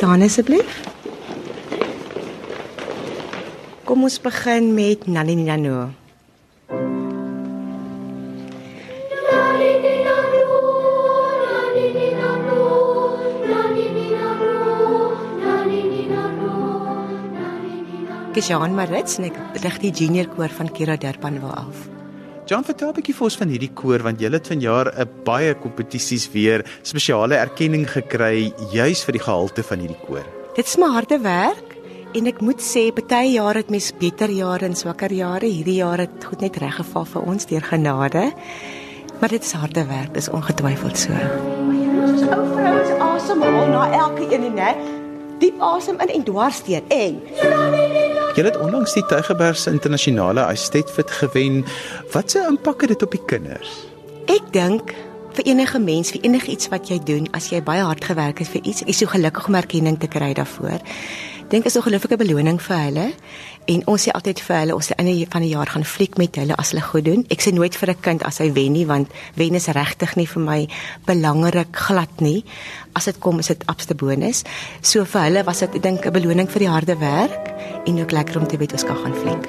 staan asseblief. Kom ons begin met Nani Nano. Gesjan Marits en ek rig die junior koor van Kira Durbanville af. Jan, vertel 'n bietjie vir ons van hierdie koor want julle het vanjaar 'n baie kompetisies weer spesiale erkenning gekry juis vir die gehalte van hierdie koor. Dit is my harde werk en ek moet sê baie jare het mens beter jare en swakker jare. Hierdie jaar het goed net reggeval vir ons deur genade. Maar dit is harde werk, dis ongetwyfeld so. Ons ou vrouens asemhaal na elke een, né? Diep asem in en dwarsdeur en Jy het onlangs die Tygerberg internasionale Aestetfit gewen. Wat se impak het dit op die kinders? Ek dink vir enige mens, vir enigiets wat jy doen, as jy baie hard gewerk het vir iets, is so gelukkig om erkenning te kry daarvoor. Dink is 'n ongelooflike beloning vir hulle. En ons sê altyd vir hulle, ons se einde van die jaar gaan fliek met hulle as hulle goed doen. Ek sê nooit vir 'n kind as hy wen nie, want wen is regtig nie vir my belangrik glad nie. As dit kom, is dit absolute bonus. So vir hulle was dit dink 'n beloning vir die harde werk en ook lekker om te weet ons kan gaan fliek.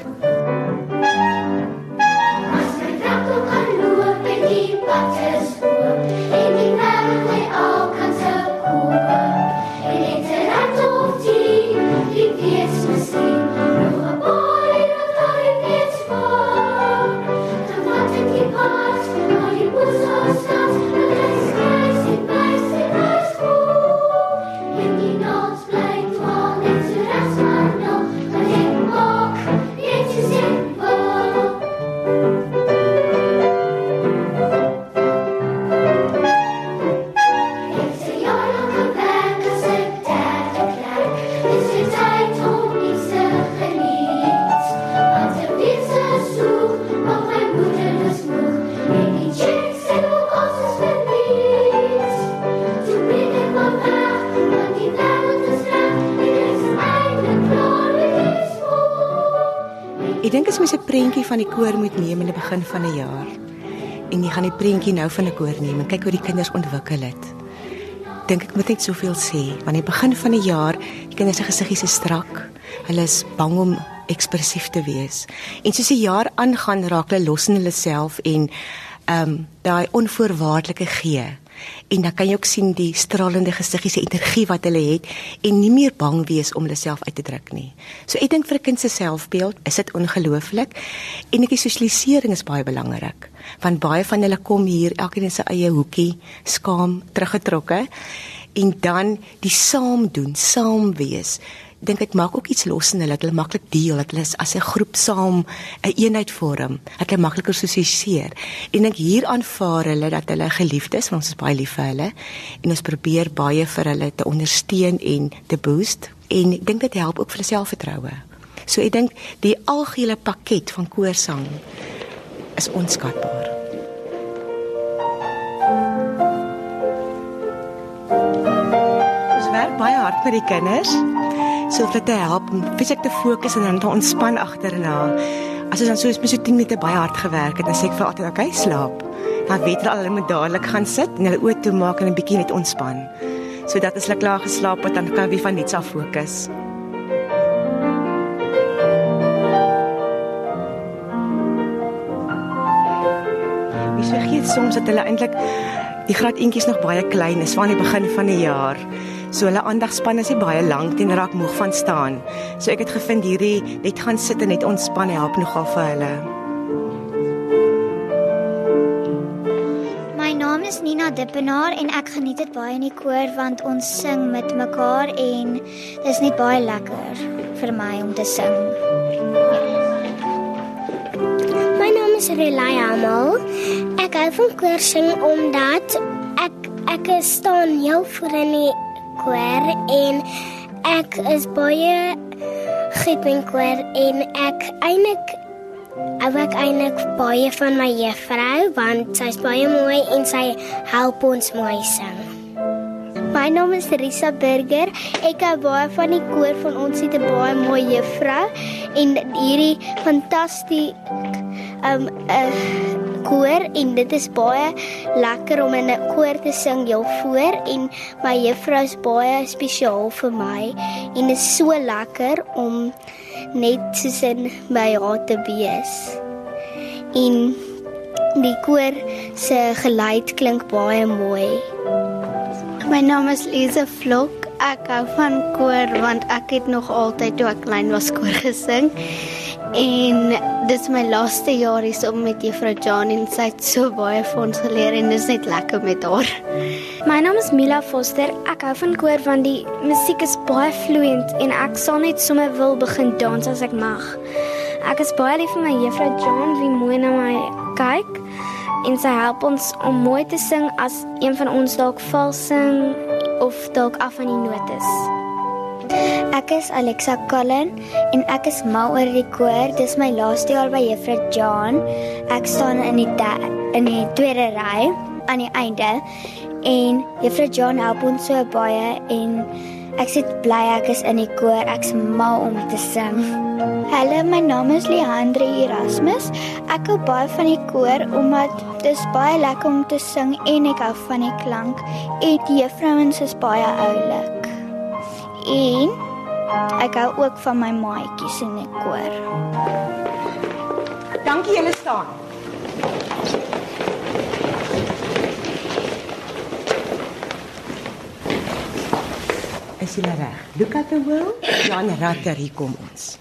Ek dink as mens 'n prentjie van die koor moet neem in die begin van 'n jaar en jy gaan die prentjie nou van 'n koor neem en kyk hoe die kinders ontwikkel het. Dink ek moet net soveel sê, want in die begin van die jaar, die kinders se gesiggies is strak. Hulle is bang om ekspressief te wees. En soos die jaar aangaan, raak hulle los in hulle self en ehm um, daai onvoorwaardelike gee en dan kan jy ook sien die stralende gesiggies en energie wat hulle het en nie meer bang wees om hulle self uit te druk nie. So ek dink vir 'n kind se selfbeeld is dit ongelooflik en ek die sosialisering is baie belangrik want baie van hulle kom hier elkeen in sy eie hoekie skaam teruggetrokke en dan die saam doen, saam wees dink dit maak ook iets los in hulle hulle maklik deel dat hulle as 'n groep saam 'n een eenheid vorm dat hulle makliker sosialiseer en ek hier aanvaar hulle dat hulle geliefd is want ons is baie lief vir hulle en ons probeer baie vir hulle te ondersteun en te boost. En ek dink dit help ook vir selfvertroue. So ek dink die algehele pakket van koorsang is onskatbaar. Ons werk baie hard met die kinders so dit help om fisiek te fokus en dan te ontspan agterna. As ons dan so spesifiek so 10 minute baie hard gewerk het, dan sê ek vir altyd, "Oké, okay, slaap." Dan weet hulle al hulle moet dadelik gaan sit en hulle oë toe maak en 'n bietjie net ontspan. Sodat as hulle klaar geslaap het, dan kan hulle van iets af fokus. Mens vergeet soms dat hulle eintlik die graad eentjies nog baie klein is, van die begin van die jaar. So hulle aandagspan is nie baie lank en raak moeg van staan. So ek het gevind hierdie net gaan sit en net ontspan help nogal vir hulle. My naam is Nina Dippenaar en ek geniet dit baie in die koor want ons sing met mekaar en dis net baie lekker vir my om te sing. My naam is Relay Amal. Ek hou van koor sing omdat ek ek staan heel voor in die koor en ek is baie goed in koor en ek eintlik hou ek eintlik baie van my juffrou want sy's baie mooi en sy help ons mooi sing. My naam is Risa Burger. Ek hou baie van die koor van ons het 'n baie mooi juffrou en hierdie fantastiese um, uh, koor en dit is baie lekker om in 'n koor te sing heel voor en my juffrou is baie spesiaal vir my en dit is so lekker om net soos in my haar te wees. En die koor se geluid klink baie mooi. My naam is Lise Vlok. Ek hou van koor want ek het nog altyd toe ek klein was koor gesing. En dis my laaste jaar hier om met Juffrou Jan en sy het so baie vir ons geleer en dis net lekker met haar. My naam is Mila Foster. Ek hou van koor want die musiek is baie vloeiend en ek sal net sommer wil begin dans as ek mag. Ek is baie lief vir my Juffrou Jan wie mooi na my kyk en sy help ons om mooi te sing as een van ons dalk vals sing of dalk af van die notas. Ek is Alexa Cullen en ek is mal oor die koor. Dis my laaste jaar by Juffrou John. Ek staan in die in die tweede ry aan die einde en Juffrou John help ons so baie en ek sit bly ek is in die koor. Ek's mal om te sing. Hallo, my naam is Leandre Erasmus. Ek hou baie van die koor omdat dit baie lekker om te sing en ek hou van die klank. En die juffrouens is baie oulik. En ek hou ook van my maatjies in die koor. Dankie julle staan. Is julle reg? Look at the world. Jan Ratter hier kom ons.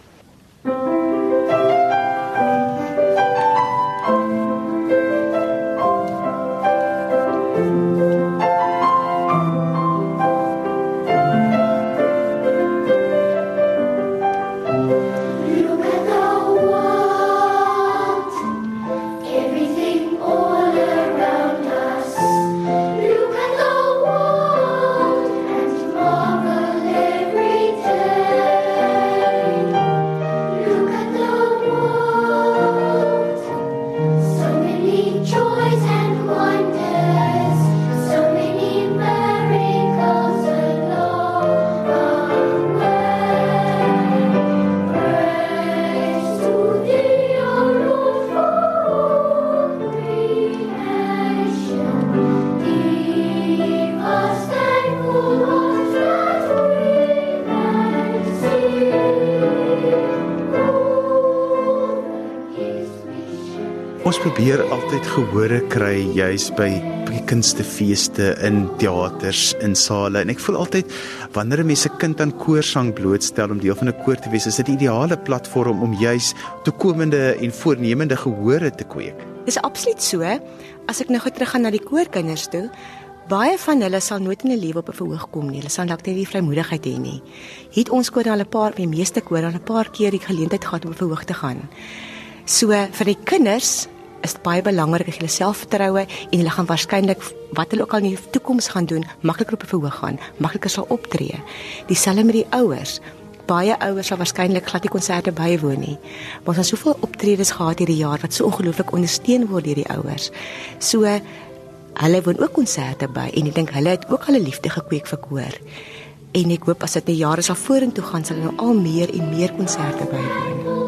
Ons probeer altyd gehore kry juis by kunstefeeste in teaters in sale en ek voel altyd wanneer 'n mens 'n kind aan koorsang blootstel om deel van 'n koor te wees is dit die ideale platform om juis toekomende en voornemende gehore te kweek. Dis absoluut so. As ek nou gou teruggaan na die koorkinders toe, baie van hulle sal nooit in 'n lewe op 'n verhoog kom nie. Hulle sal dalk net die vrymoedigheid hê nie. Het ons koor al 'n paar, die meeste koor al 'n paar keer die geleentheid gehad om op verhoog te gaan. So vir die kinders is baie belangrik dat hulle selfvertroue en hulle gaan waarskynlik wat hulle ook al in die toekoms gaan doen, makliker op 'n verhoog gaan, makliker sal optree. Dieselfde met die ouers. Baie ouers sal waarskynlik glad nie konserte bywoon nie. Maar ons het soveel optredes gehad hierdie jaar wat so ongelooflik ondersteun word deur die ouers. So hulle woon ook konserte by en ek dink hulle het ook al 'n liefde gekweek vir koor. En ek hoop as dit 'n jare sal vorentoe gaan, sal hulle nou al meer en meer konserte bywoon.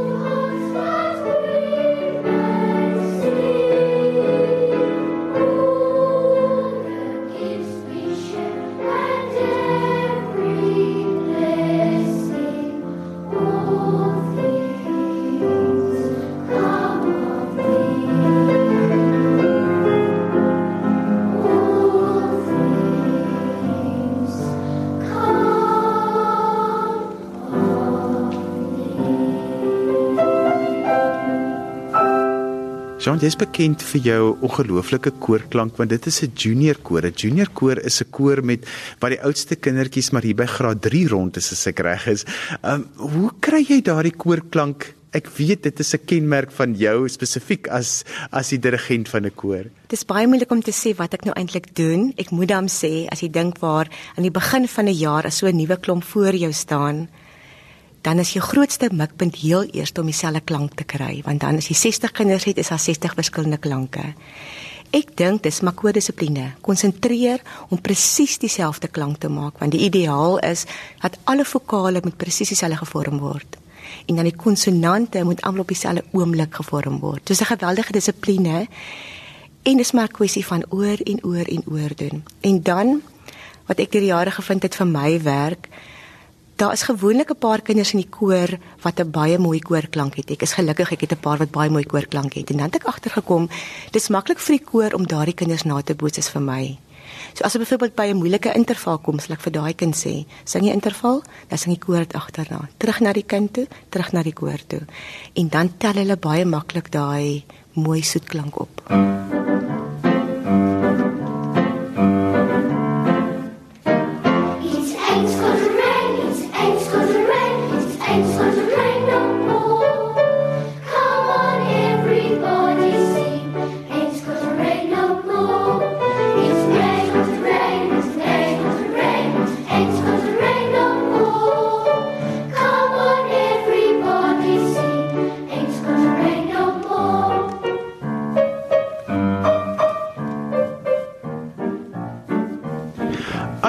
Jy's bekend vir jou ongelooflike koorklank want dit is 'n junior koor. 'n Junior koor is 'n koor met wat die oudste kindertjies maar hier by graad 3 rond is as ek reg is. Um hoe kry jy daardie koorklank? Ek weet dit is 'n kenmerk van jou spesifiek as as die dirigent van 'n koor. Dit is baie moeilik om te sê wat ek nou eintlik doen. Ek moet dan sê as jy dink waar aan die begin van 'n jaar as so 'n nuwe klomp voor jou staan, dan is jou grootste mikpunt heel eers om dieselfde klank te kry, want dan as jy 60 kinders het, is daar 60 verskillende klanke. Ek dink dis maar kodissipline. Konsentreer om presies dieselfde klank te maak, want die ideaal is dat alle vokale met presies dieselfde gevorm word. en dan die konsonante moet almal op dieselfde oomblik gevorm word. Dis 'n geweldige dissipline en dis maar 'n kwessie van oor en oor en oor doen. En dan wat ek deur jare gevind het vir my werk, daar is gewoonlik 'n paar kinders in die koor wat 'n baie mooi koorklank het. Ek is gelukkig ek het 'n paar wat baie mooi koorklank het. En dan het ek agtergekom, dis maklik vir die koor om daardie kinders na te boots as vir my. So as jy byvoorbeeld by 'n moeilike interval kom, sal ek vir daai kind sê, sing jy interval, dan sing die koor dit agterna. Terug na die kind toe, terug na die koor toe. En dan tel hulle baie maklik daai mooi soet klank op. Mm.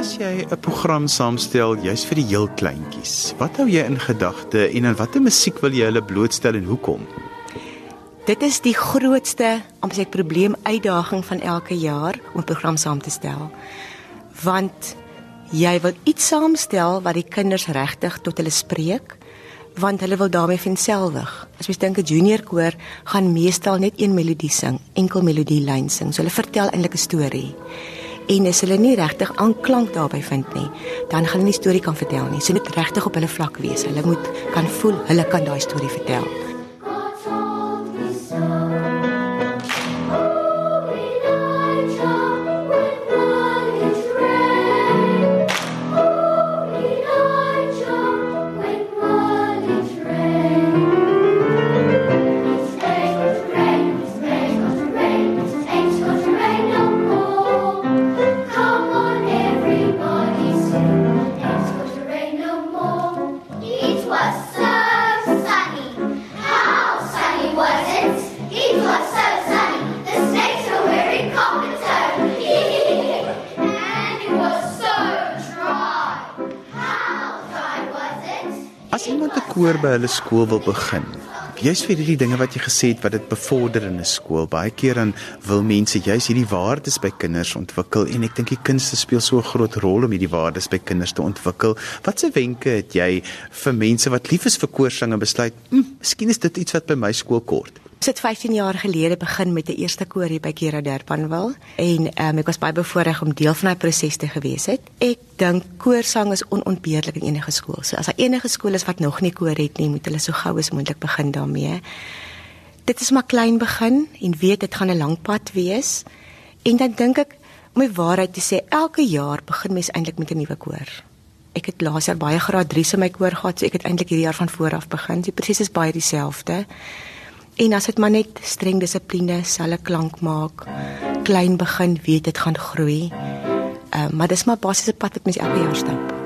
Jy 'n program saamstel juis vir die heel kleintjies? Wat hou jy in gedagte en in watter musiek wil jy hulle blootstel en hoekom? Dit is die grootste amper probleem uitdaging van elke jaar om 'n program saam te stel. Want jy wil iets saamstel wat die kinders regtig tot hulle spreek want hulle wil daarmee venselwig. As jy dink 'n junior koor gaan meestal net een melodie sing, enkel melodie lyn sing. So hulle vertel eintlik 'n storie en as hulle nie regtig aanklank daarbey vind nie, dan gaan hulle nie storie kan vertel nie. Hulle moet regtig op hulle vlak wees. Hulle moet kan voel hulle kan daai storie vertel. As iemand 'n koor by hulle skool wil begin, jy's vir hierdie dinge wat jy gesê het wat dit bevorder in 'n skool. Baie keer dan wil mense juis hierdie waardes by kinders ontwikkel en ek dink die kunste speel so 'n groot rol om hierdie waardes by kinders te ontwikkel. Watse wenke het jy vir mense wat lief is vir koorsang en besluit, "Hm, miskien is dit iets wat by my skool kort." Ons het 15 jaar gelede begin met 'n eerste koor hier by Kira Derpanwil en um, ek was baie bevoorreg om deel van daai proses te gewees het. Ek dink koorsang is onontbeerlik in enige skool. So as daar enige skool is wat nog nie koor het nie, moet hulle so gou as moontlik begin daarmee. Dit is maar klein begin en weet dit gaan 'n lang pad wees. En dan dink ek om die waarheid te sê, elke jaar begin mens eintlik met 'n nuwe koor. Ek het laas jaar baie graad 3 in my koor gehad, so ek het eintlik hierdie jaar van voor af begin. Die proses is baie dieselfde. En as dit maar net streng dissipline, selfe klank maak, klein begin, weet dit gaan groei. Ehm uh, maar dis maar basiese pad wat mens elke jaar stap.